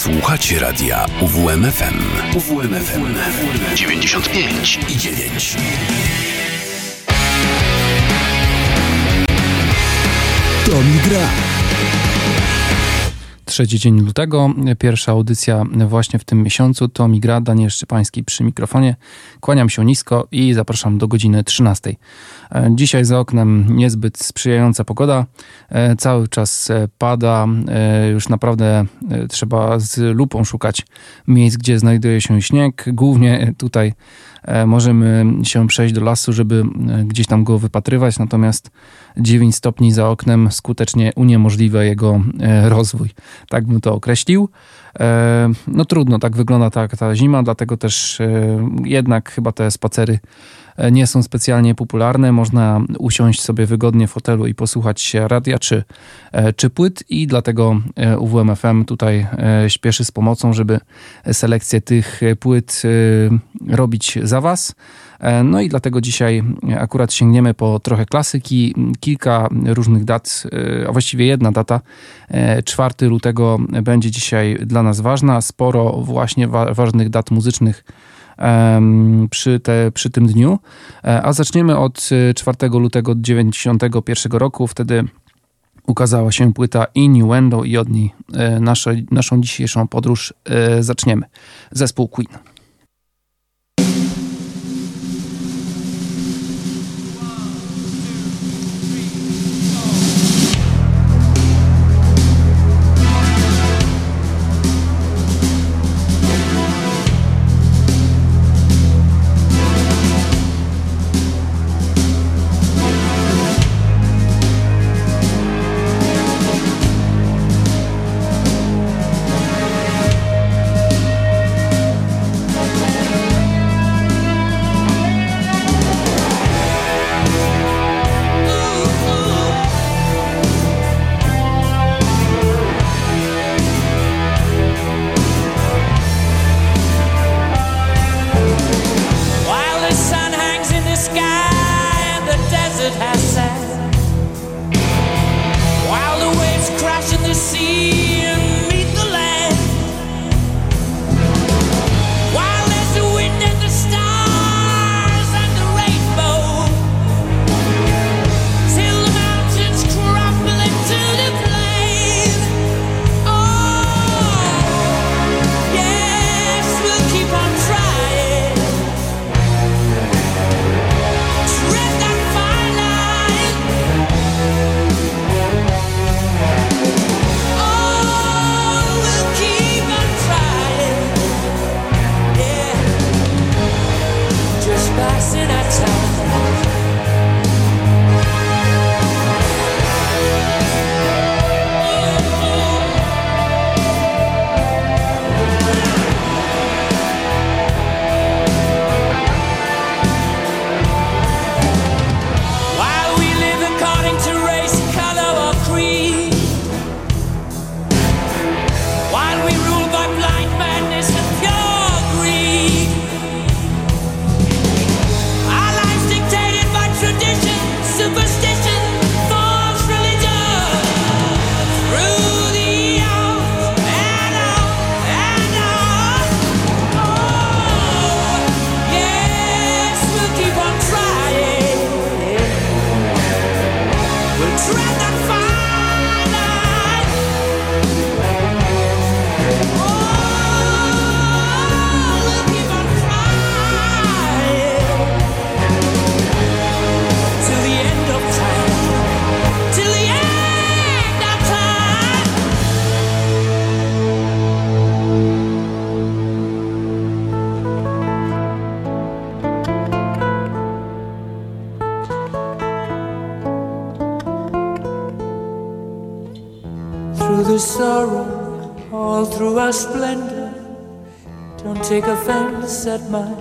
Słuchacie radia UWMFM. UWMFM 95 i 9. To mi gra. Trzeci dzień lutego, pierwsza audycja właśnie w tym miesiącu. To Migra, Daniel Szczepański przy mikrofonie. Kłaniam się nisko i zapraszam do godziny 13. E, dzisiaj za oknem niezbyt sprzyjająca pogoda. E, cały czas e, pada. Już naprawdę trzeba z lupą szukać miejsc, gdzie znajduje się śnieg. Głównie tutaj możemy się przejść do lasu, żeby gdzieś tam go wypatrywać, natomiast 9 stopni za oknem skutecznie uniemożliwia jego rozwój. Tak bym to określił. No trudno, tak wygląda ta, ta zima, dlatego też jednak chyba te spacery E, nie są specjalnie popularne. Można usiąść sobie wygodnie w fotelu i posłuchać się radia czy, e, czy płyt i dlatego e, UWMFM tutaj śpieszy z pomocą, żeby selekcję tych płyt robić za Was. No i dlatego dzisiaj akurat sięgniemy po trochę klasyki, kilka różnych dat, a właściwie jedna data. 4 lutego będzie dzisiaj dla nas ważna. Sporo właśnie wa ważnych dat muzycznych przy, te, przy tym dniu. E, a zaczniemy od 4 e, lutego 1991 roku. Wtedy ukazała się płyta Innuendo i od niej e, naszą dzisiejszą podróż zaczniemy. Zespół Queen. At my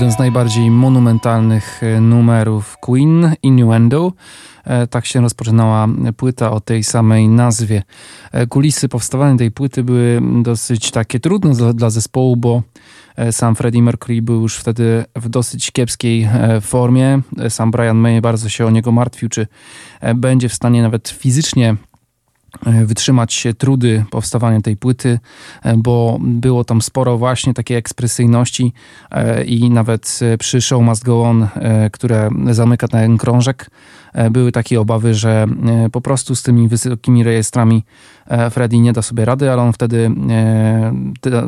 Jeden z najbardziej monumentalnych e, numerów Queen, Innuendo. E, tak się rozpoczynała płyta o tej samej nazwie. E, kulisy powstawania tej płyty były dosyć takie trudne dla zespołu, bo sam Freddie Mercury był już wtedy w dosyć kiepskiej formie. Sam Brian May bardzo się o niego martwił, czy będzie w stanie nawet fizycznie wytrzymać trudy powstawania tej płyty, e, bo było tam sporo właśnie takiej ekspresyjności e, i nawet przy Show Must Go On, które zamyka ten krążek, były takie obawy, że po prostu z tymi wysokimi rejestrami Freddy nie da sobie rady, ale on wtedy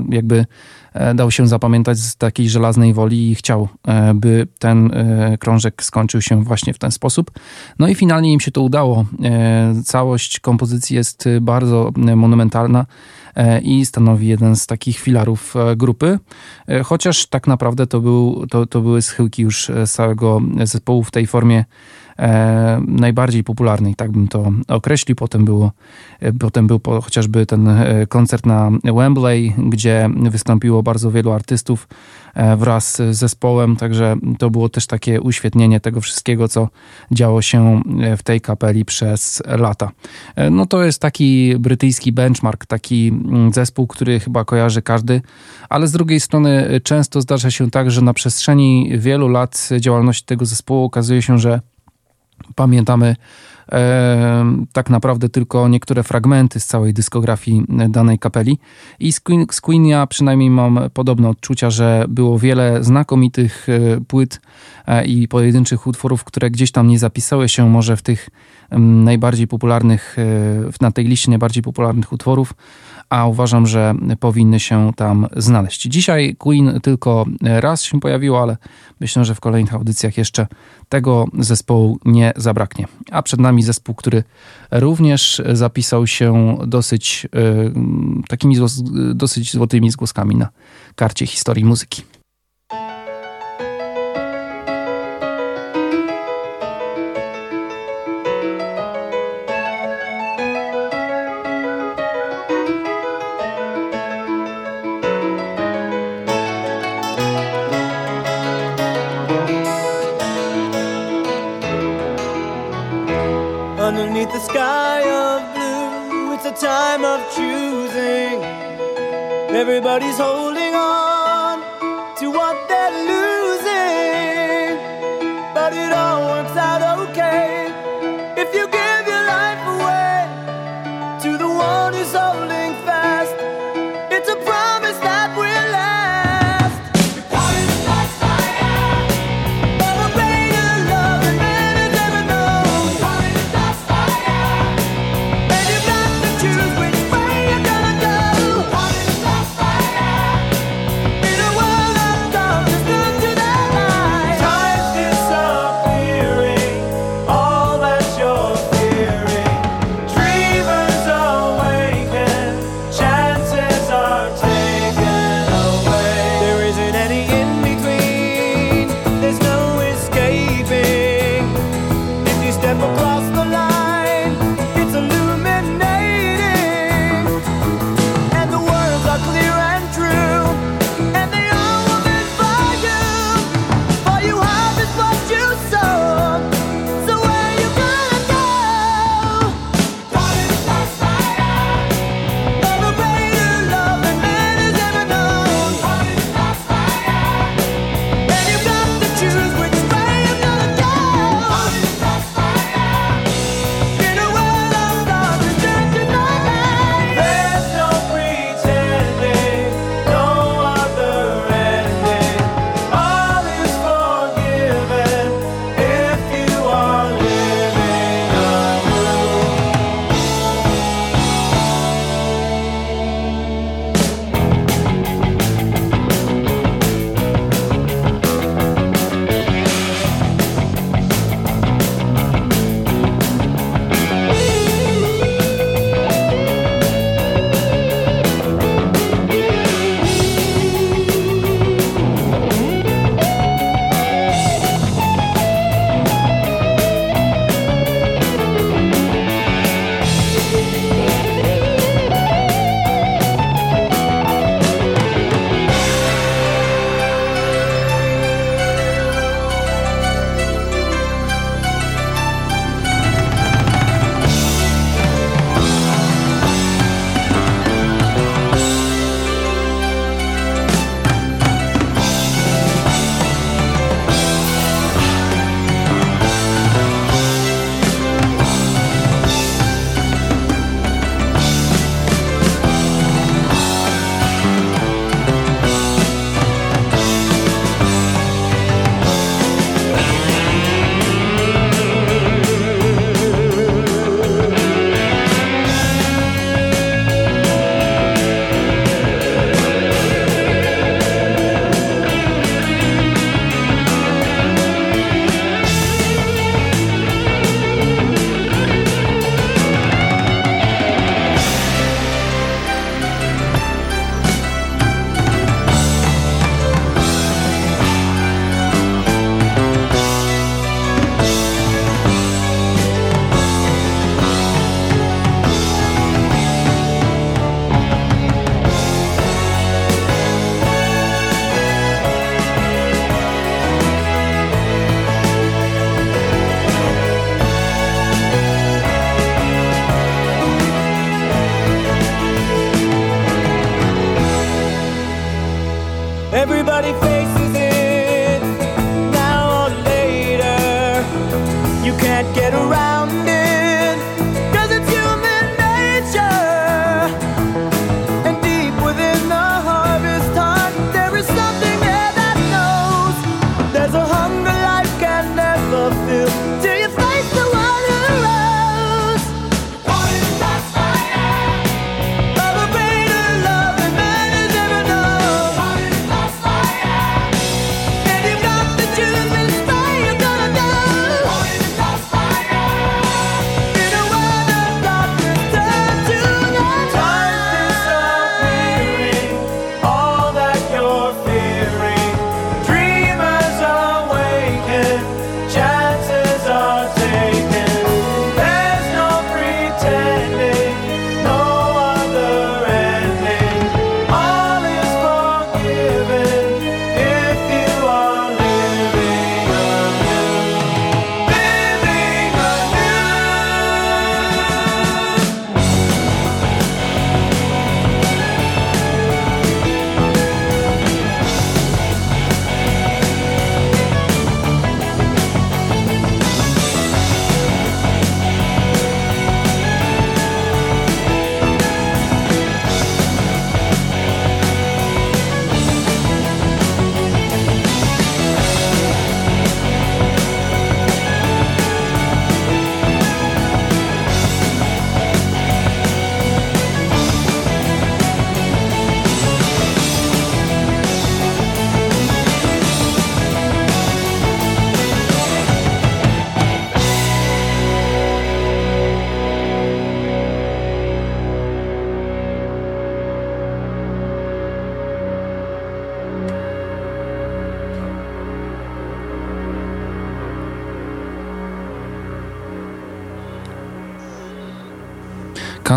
jakby E, dał się zapamiętać z takiej żelaznej woli i chciał, e, by ten e, krążek skończył się właśnie w ten sposób. No i finalnie im się to udało. Całość kompozycji jest bardzo monumentalna i stanowi jeden z takich filarów grupy, chociaż tak naprawdę to, był, to, to były schyłki już całego zespołu w tej formie e, najbardziej popularnej, tak bym to określił. Potem, było, e, potem był po, chociażby ten e, koncert na Wembley, gdzie wystąpiło bardzo wielu artystów e, wraz z zespołem, także to było też takie uświetnienie tego wszystkiego, co działo się w tej kapeli przez lata. No to jest taki brytyjski benchmark, taki mm, zespół, który chyba kojarzy każdy, ale z drugiej strony często zdarza się tak, że na przestrzeni wielu lat działalności tego zespołu okazuje się, że Pamiętamy e, tak naprawdę tylko niektóre fragmenty z całej dyskografii danej kapeli. I z, Queen, ja przynajmniej mam podobne odczucia, że było wiele znakomitych e, płyt e, i pojedynczych utworów, które gdzieś tam nie zapisały się może w tych najbardziej popularnych, na tej liście najbardziej popularnych utworów, a uważam, że powinny się tam znaleźć. Dzisiaj Queen tylko raz się pojawiło, ale myślę, że w kolejnych audycjach jeszcze tego zespołu nie zabraknie. A przed nami zespół, który również zapisał się dosyć e, takimi dosyć złotymi zgłoskami na karcie historii muzyki. Everybody's he's holding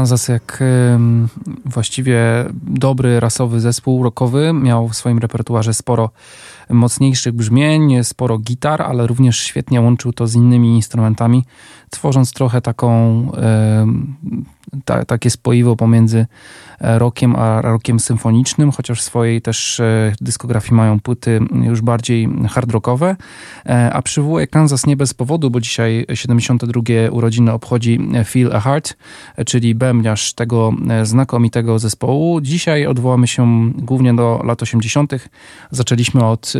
Kansas jak właściwie dobry rasowy zespół rockowy miał w swoim repertuarze sporo mocniejszych brzmień, sporo gitar, ale również świetnie łączył to z innymi instrumentami, tworząc trochę taką ta, takie spoiwo pomiędzy e, rockiem a rockiem symfonicznym, chociaż w swojej też e, dyskografii mają płyty już bardziej hard rockowe. E, a przywołuję Kansas nie bez powodu, bo dzisiaj 72 urodziny obchodzi Feel a Heart, czyli bębniarz tego znakomitego zespołu. Dzisiaj odwołamy się głównie do lat 80. Zaczęliśmy od,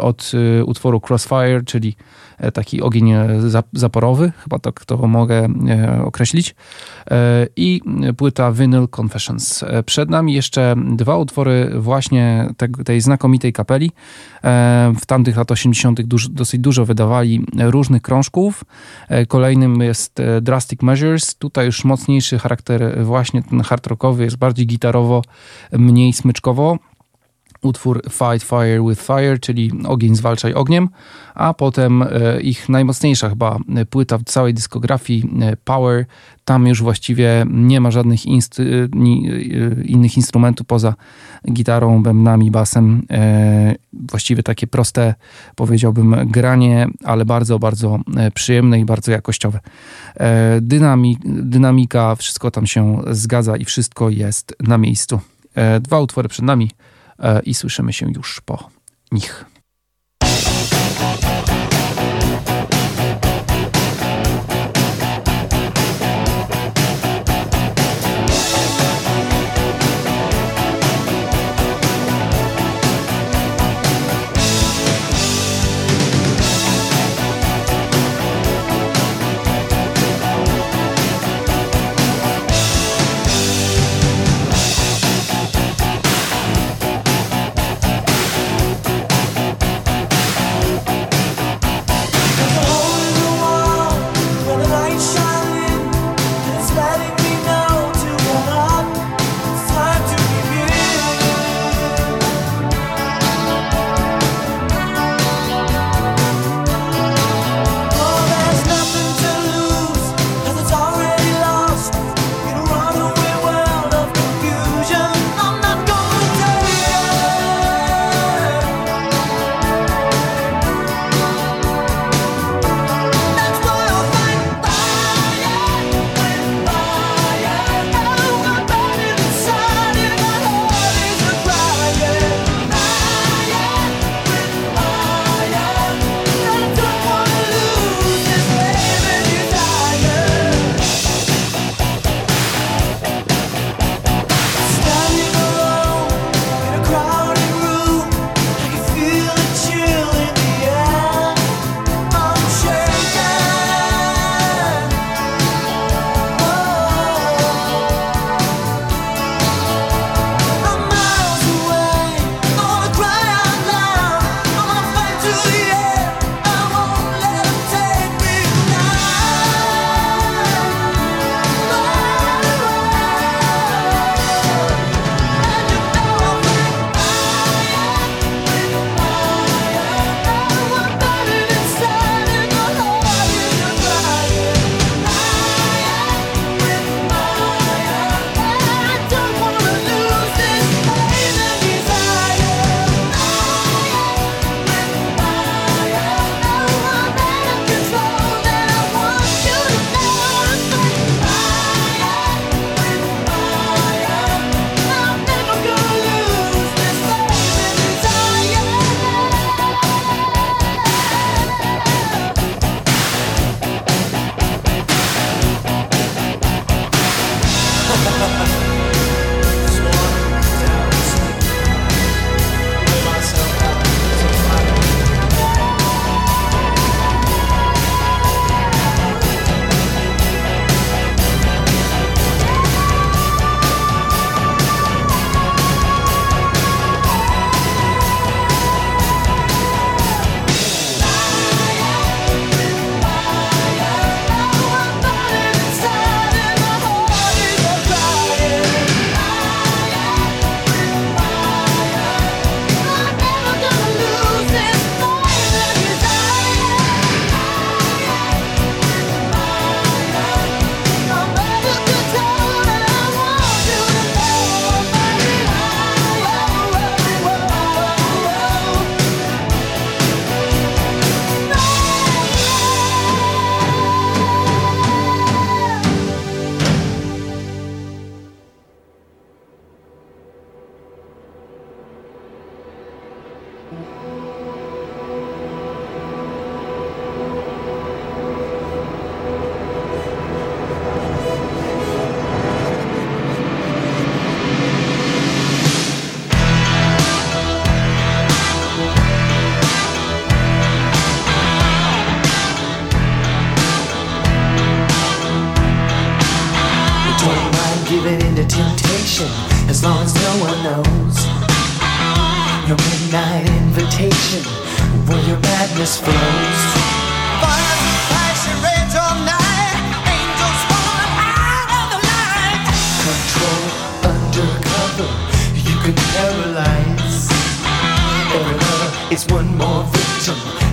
od utworu Crossfire, czyli taki ogień zaporowy, chyba tak to mogę określić. E, i płyta Vinyl Confessions. E, przed nami jeszcze dwa utwory właśnie tej znakomitej kapeli. E, w tamtych lat 80. dosyć dużo wydawali różnych krążków. Kolejnym jest Drastic Measures. Tutaj już mocniejszy charakter właśnie ten hard rockowy, jest bardziej gitarowo, mniej smyczkowo utwór Fight Fire with Fire, czyli Ogień zwalczaj ogniem, a potem e, ich najmocniejsza chyba płyta w całej dyskografii e, Power. Tam już właściwie nie ma żadnych inst- e, innych instrumentów poza gitarą, bębnami, basem. Właściwie takie proste, powiedziałbym, granie, ale bardzo, bardzo przyjemne i bardzo jakościowe. Dynami- dynamika, wszystko tam się zgadza i wszystko jest na miejscu. Dwa utwory przed nami. E, i słyszymy się już po nich.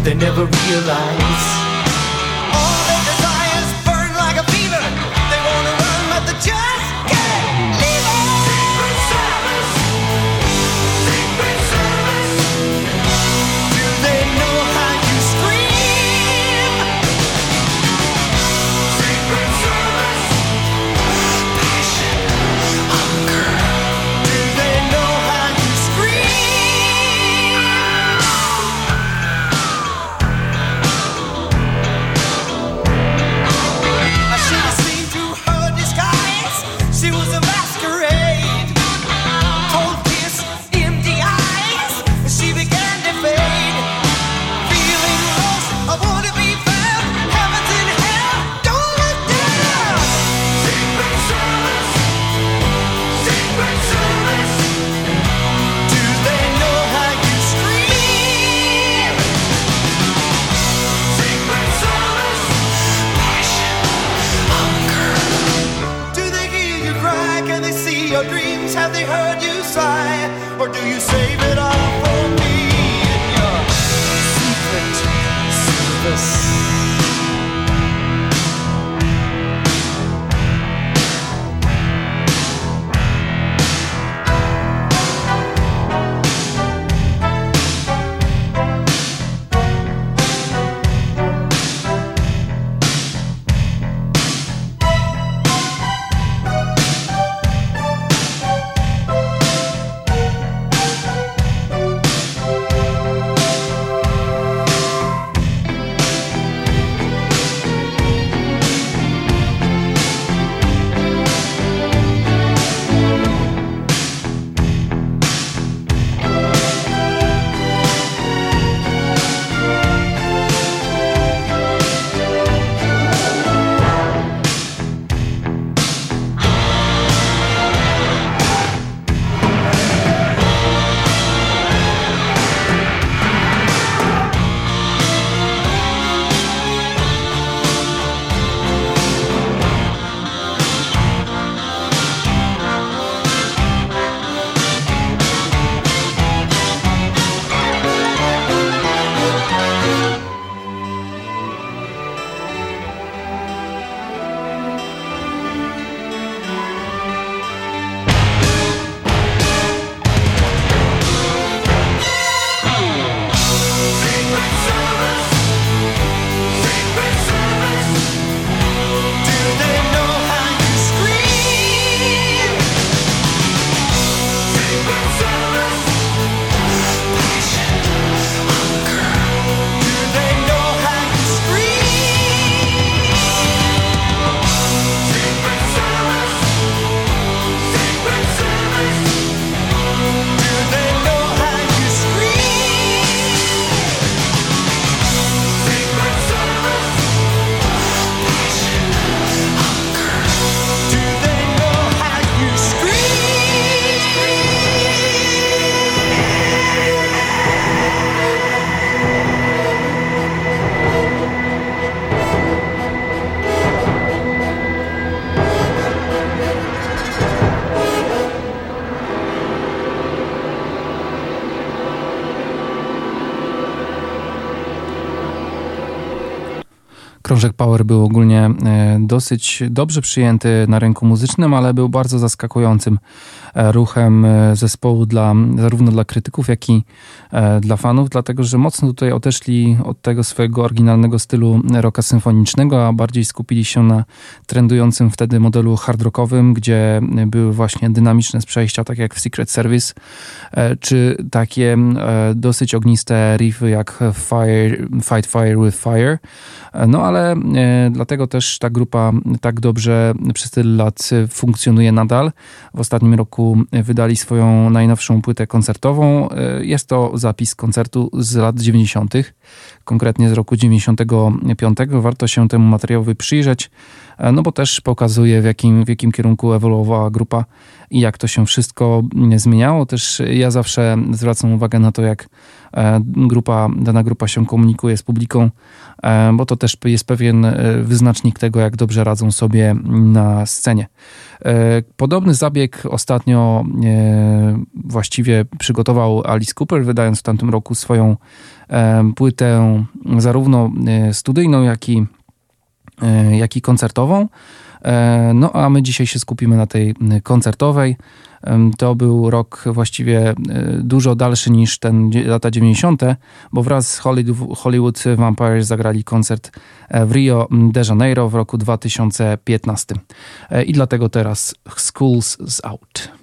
They never realize. Krążek Power był ogólnie e, dosyć dobrze przyjęty na rynku muzycznym, ale był bardzo zaskakującym e, ruchem e, zespołu dla, zarówno dla krytyków, jak i dla fanów, dlatego że mocno tutaj odeszli od tego swojego oryginalnego stylu rocka symfonicznego, a bardziej skupili się na trendującym wtedy modelu hard rockowym, gdzie były właśnie dynamiczne przejścia, tak jak w Secret Service, czy takie dosyć ogniste riffy jak Fire, Fight Fire with Fire. No ale e, dlatego też ta grupa tak dobrze przez tyle lat funkcjonuje nadal. W ostatnim roku wydali swoją najnowszą płytę koncertową. E, jest to zapis koncertu z lat 90., konkretnie z roku 95. Warto się temu materiałowi przyjrzeć. No bo też pokazuje w jakim, w jakim kierunku ewoluowała grupa i jak to się wszystko zmieniało. Też ja zawsze zwracam uwagę na to, jak grupa, dana grupa się komunikuje z publiką, bo to też jest pewien wyznacznik tego, jak dobrze radzą sobie na scenie. Podobny zabieg ostatnio właściwie przygotował Alice Cooper, wydając w tamtym roku swoją płytę zarówno studyjną, jak i, jak i koncertową. No a my dzisiaj się skupimy na tej koncertowej. To był rok właściwie dużo dalszy niż ten lata 90., bo wraz z Hollywood Vampires zagrali koncert w Rio de Janeiro w roku 2015. I dlatego teraz Schools Out.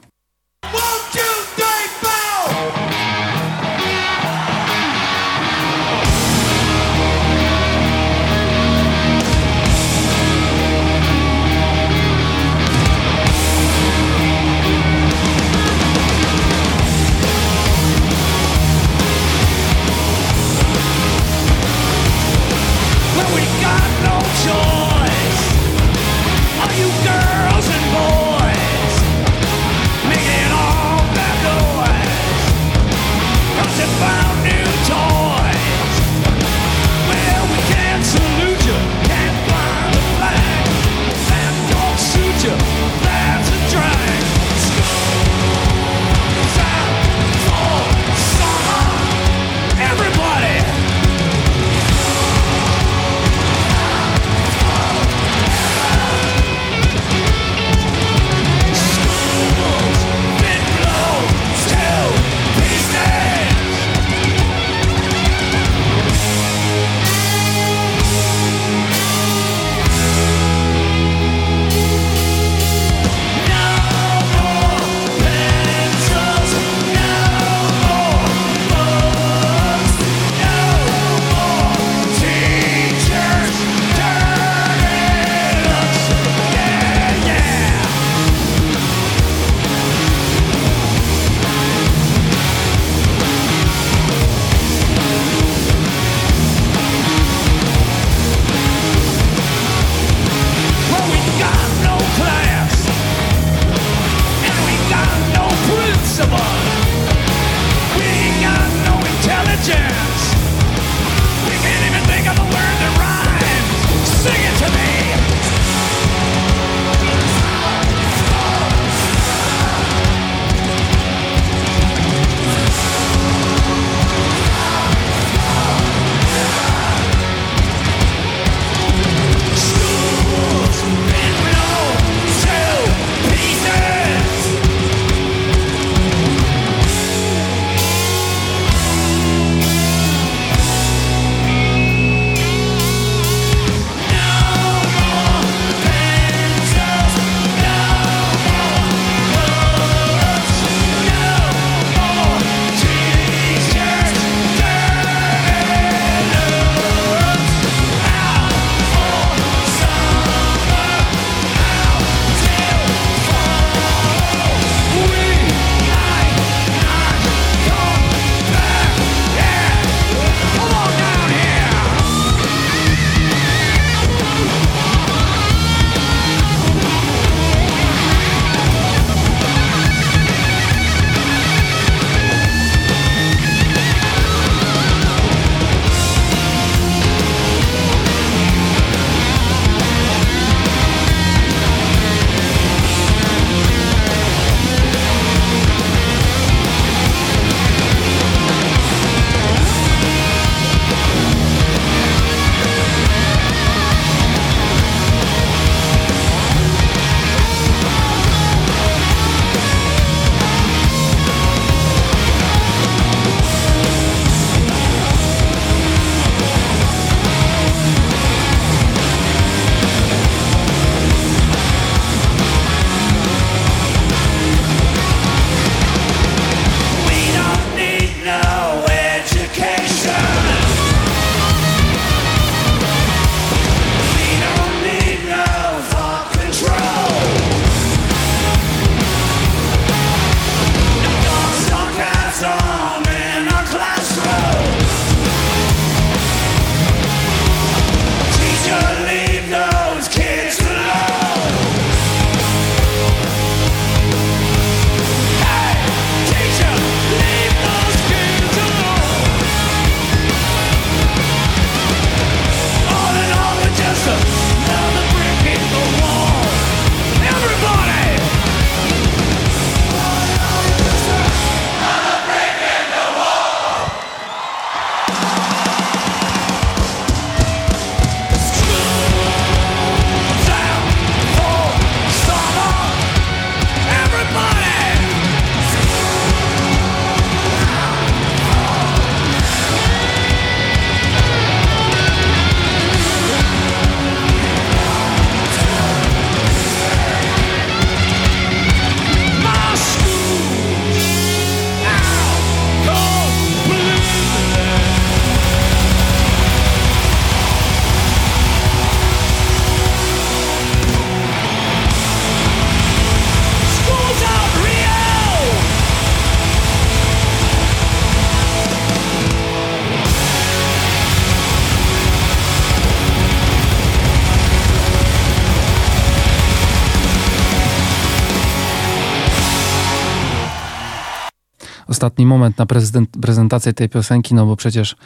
Ostatni moment na prezent, prezentację tej piosenki, no bo przecież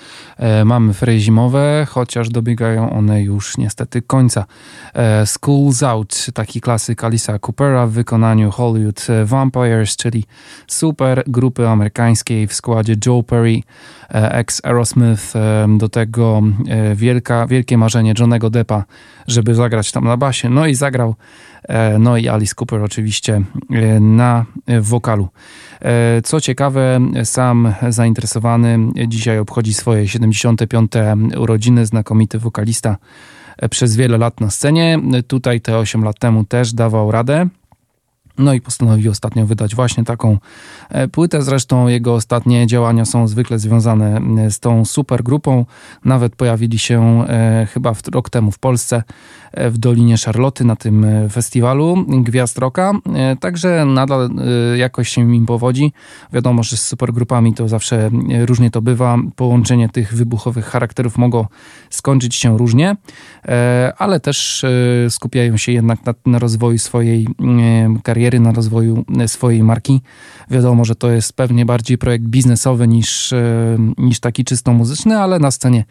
mamy fry zimowe, chociaż dobiegają one już niestety końca. E, School's Out, taki klasyk Alisa Coopera w wykonaniu Hollywood Vampires, czyli super grupy amerykańskiej w składzie Joe Perry, e, ex Aerosmith, e, do tego e, wielka, wielkie marzenie Johnego Deppa, żeby zagrać tam na basie, no i zagrał E, no i Alice Cooper oczywiście e, na wokalu. E, co ciekawe, sam zainteresowany dzisiaj obchodzi swoje 75. urodziny, znakomity wokalista przez wiele lat na scenie. Tutaj te 8 lat temu też dawał radę. No i postanowił ostatnio wydać właśnie taką płytę. Zresztą jego ostatnie działania są zwykle związane z tą super grupą. Nawet pojawili się chyba rok temu w Polsce w Dolinie Szarloty na tym e, festiwalu Gwiazd Roka. E, także nadal e, jakoś się im powodzi. Wiadomo, że z supergrupami to zawsze różnie to bywa. Połączenie tych wybuchowych charakterów mogło skończyć się różnie, ale też skupiają się jednak na, na rozwoju swojej kariery, na rozwoju swojej marki. Wiadomo, że to jest pewnie bardziej projekt biznesowy niż, niż taki czysto muzyczny, ale na scenie,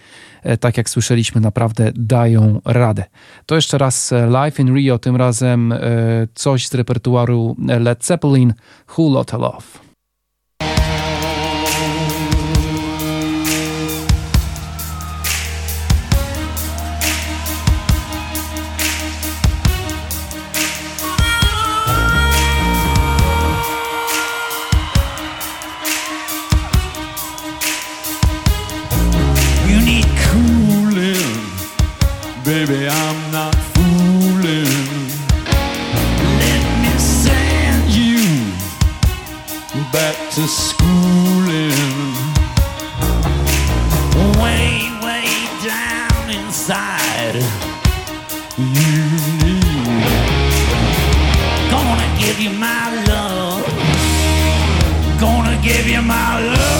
tak jak słyszeliśmy, naprawdę dają radę. To jeszcze raz e, Live in Rio, tym razem e, coś z repertuaru Led Zeppelin, Who Lotta Love. Baby, I'm not fooling. Let me send you back to schooling. Way, way down inside, you need. Gonna give you my love. Gonna give you my love.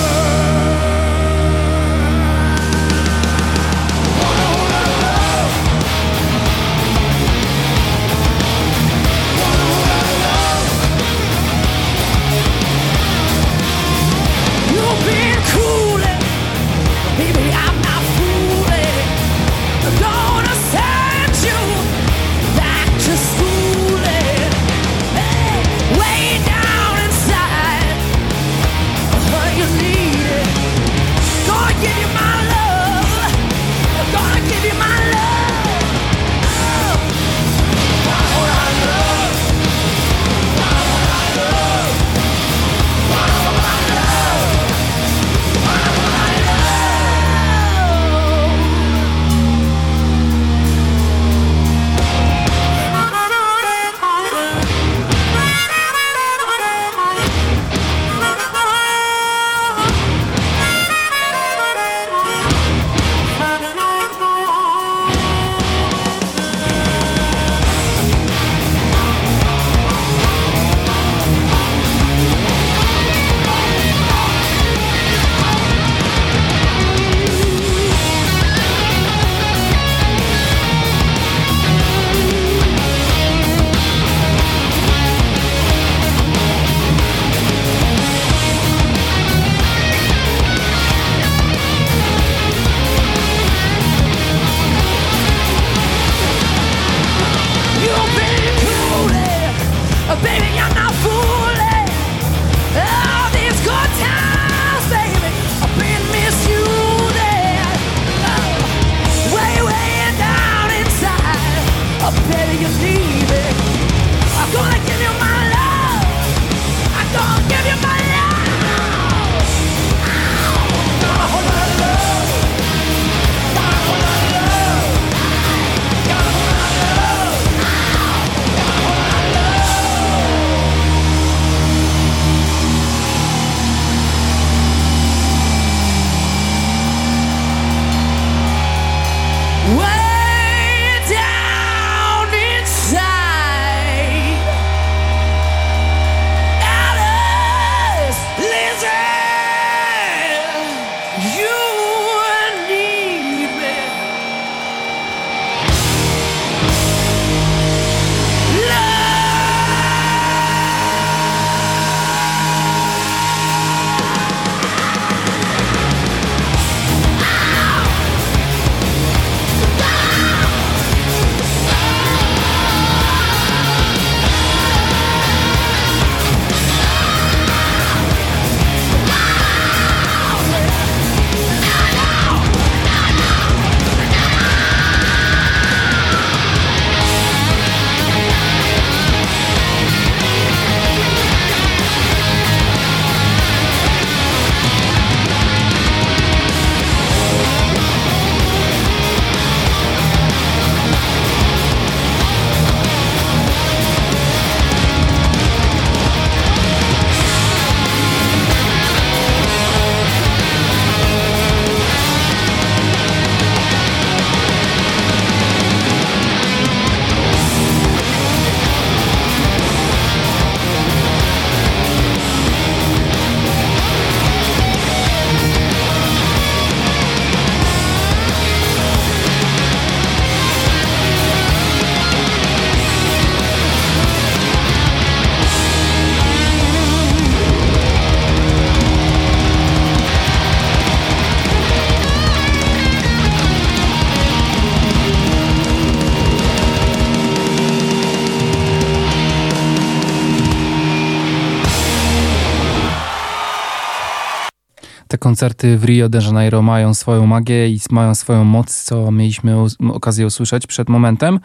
Koncerty w Rio de Janeiro mają swoją magię i mają swoją moc, co mieliśmy okazję usłyszeć przed momentem.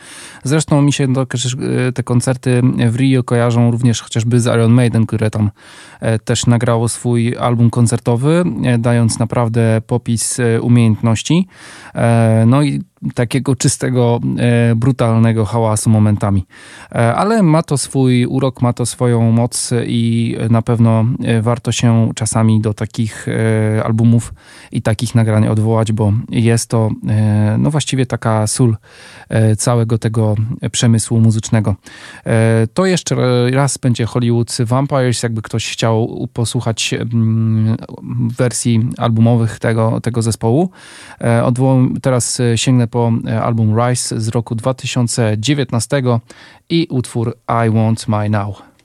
Zresztą mi się te koncerty w Rio kojarzą również chociażby z Iron Maiden, które tam też nagrało swój album koncertowy, dając naprawdę popis umiejętności. No i takiego czystego, e, brutalnego hałasu momentami. E, ale ma to swój urok, ma to swoją moc i na pewno e, warto się czasami do takich albumów i takich nagrań odwołać, bo jest to no właściwie taka sól całego tego przemysłu muzycznego. To jeszcze raz będzie Hollywood Vampires, jakby ktoś chciał posłuchać mm, wersji albumowych tego, tego zespołu. Odwołam, teraz sięgnę po e, album Rise z roku 2019 i utwór I Want My Now.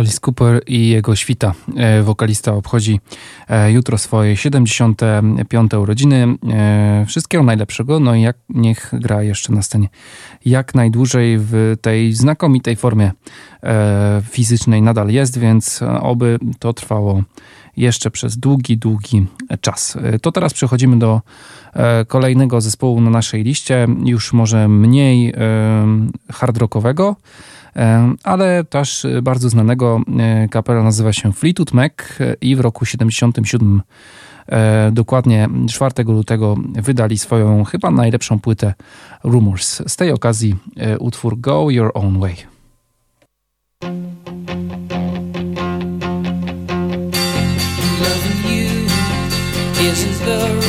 Alice Cooper i jego świta. E, wokalista obchodzi e, jutro swoje 75. urodziny. E, wszystkiego najlepszego, no i jak, niech gra jeszcze na scenie jak najdłużej w tej znakomitej formie fizycznej nadal jest, więc oby to trwało jeszcze przez długi, długi czas. To teraz przechodzimy do kolejnego zespołu na naszej liście, już może mniej hard rockowego, ale też bardzo znanego e, kapela nazywa się Fleetwood Mac i w roku 77 e, dokładnie 4 lutego wydali swoją chyba najlepszą płytę Rumors. Z tej okazji e, utwór Go Your Own Way. isn't the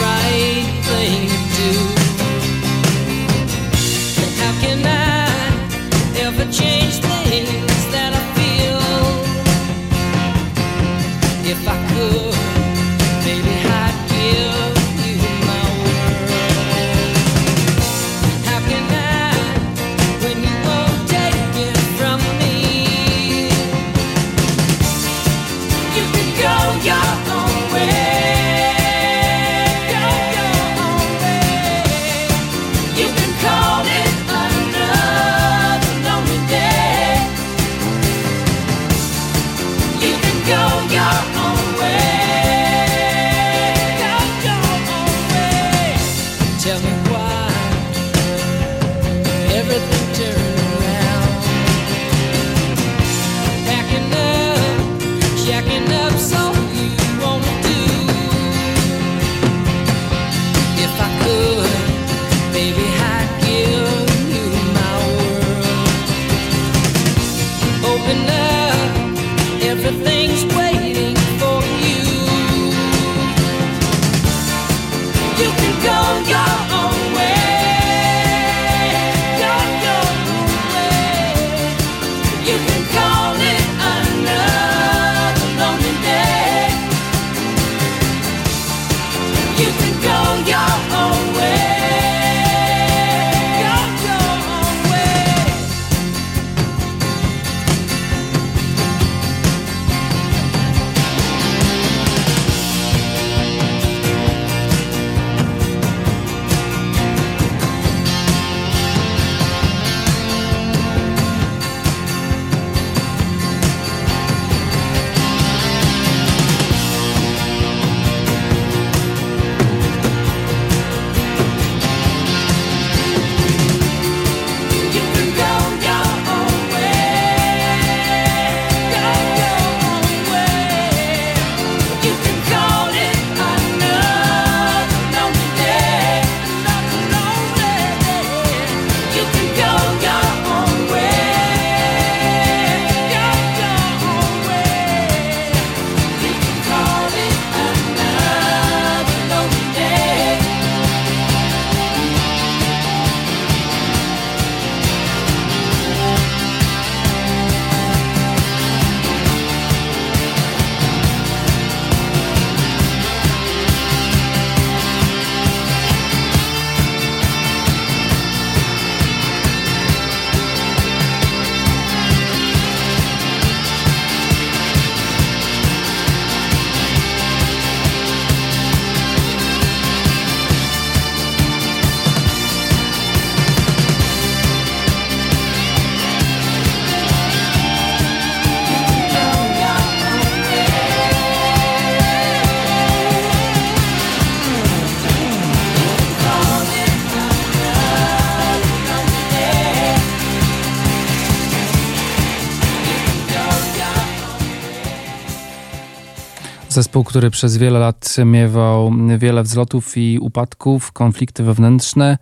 Zespół, który przez wiele lat miewał wiele wzlotów i upadków, konflikty wewnętrzne,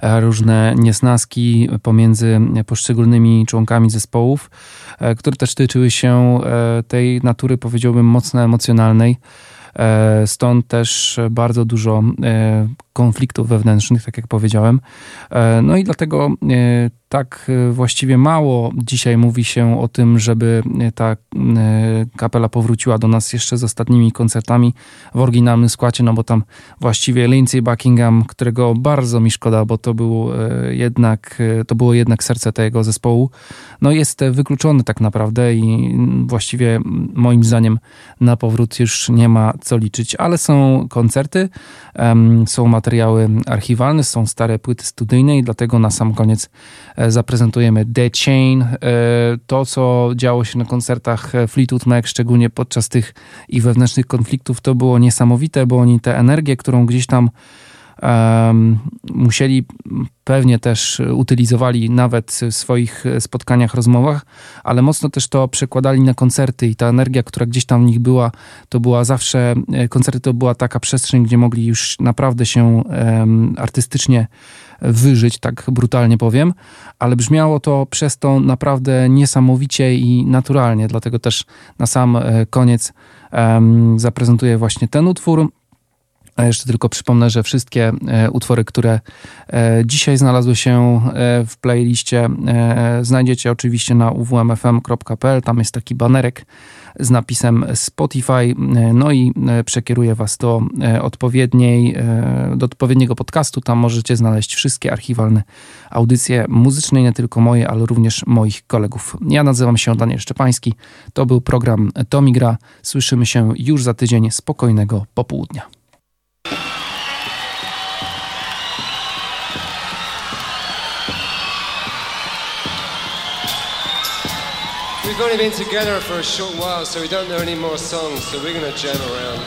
e, różne niesnaski pomiędzy poszczególnymi członkami zespołów, e, które też tyczyły się e, tej natury, powiedziałbym, mocno emocjonalnej. Stąd też bardzo dużo konfliktów wewnętrznych, tak jak powiedziałem. No i dlatego tak e, właściwie mało dzisiaj mówi się o tym, żeby ta kapela powróciła do nas jeszcze z ostatnimi koncertami w oryginalnym składzie, no bo tam właściwie Lindsey Buckingham, którego bardzo mi szkoda, bo to był jednak, to było jednak serce tego zespołu, no jest wykluczony tak naprawdę i właściwie moim zdaniem na powrót już nie ma co liczyć, ale są koncerty, są materiały archiwalne, są stare płyty studyjne i dlatego na sam koniec zaprezentujemy The Chain. E, to, co działo się na koncertach Fleetwood Mac, szczególnie podczas tych ich wewnętrznych konfliktów, to było niesamowite, bo oni tę energię, którą gdzieś tam musieli pewnie też utylizowali nawet w swoich spotkaniach, rozmowach, ale mocno też to przekładali na koncerty i ta energia, która gdzieś tam w nich była, to była zawsze, e, koncerty to była taka przestrzeń, gdzie mogli już naprawdę się artystycznie wyżyć, tak brutalnie powiem, ale brzmiało to przez to naprawdę niesamowicie i naturalnie, dlatego też na sam e, koniec zaprezentuję właśnie ten utwór. A jeszcze tylko przypomnę, że wszystkie e, utwory, które e, dzisiaj znalazły się w playliście, znajdziecie oczywiście na uwmfm.pl. Tam jest taki banerek z napisem Spotify, no i przekieruję Was do odpowiedniej, do odpowiedniego podcastu. Tam możecie znaleźć wszystkie archiwalne audycje muzyczne, nie tylko moje, ale również moich kolegów. Ja nazywam się Daniel Szczepański. To był program Tomigra. Słyszymy się już za tydzień. Spokojnego popołudnia. We've only been together for a short while, so we don't know any more songs, so we're gonna jam around.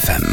Słuchacie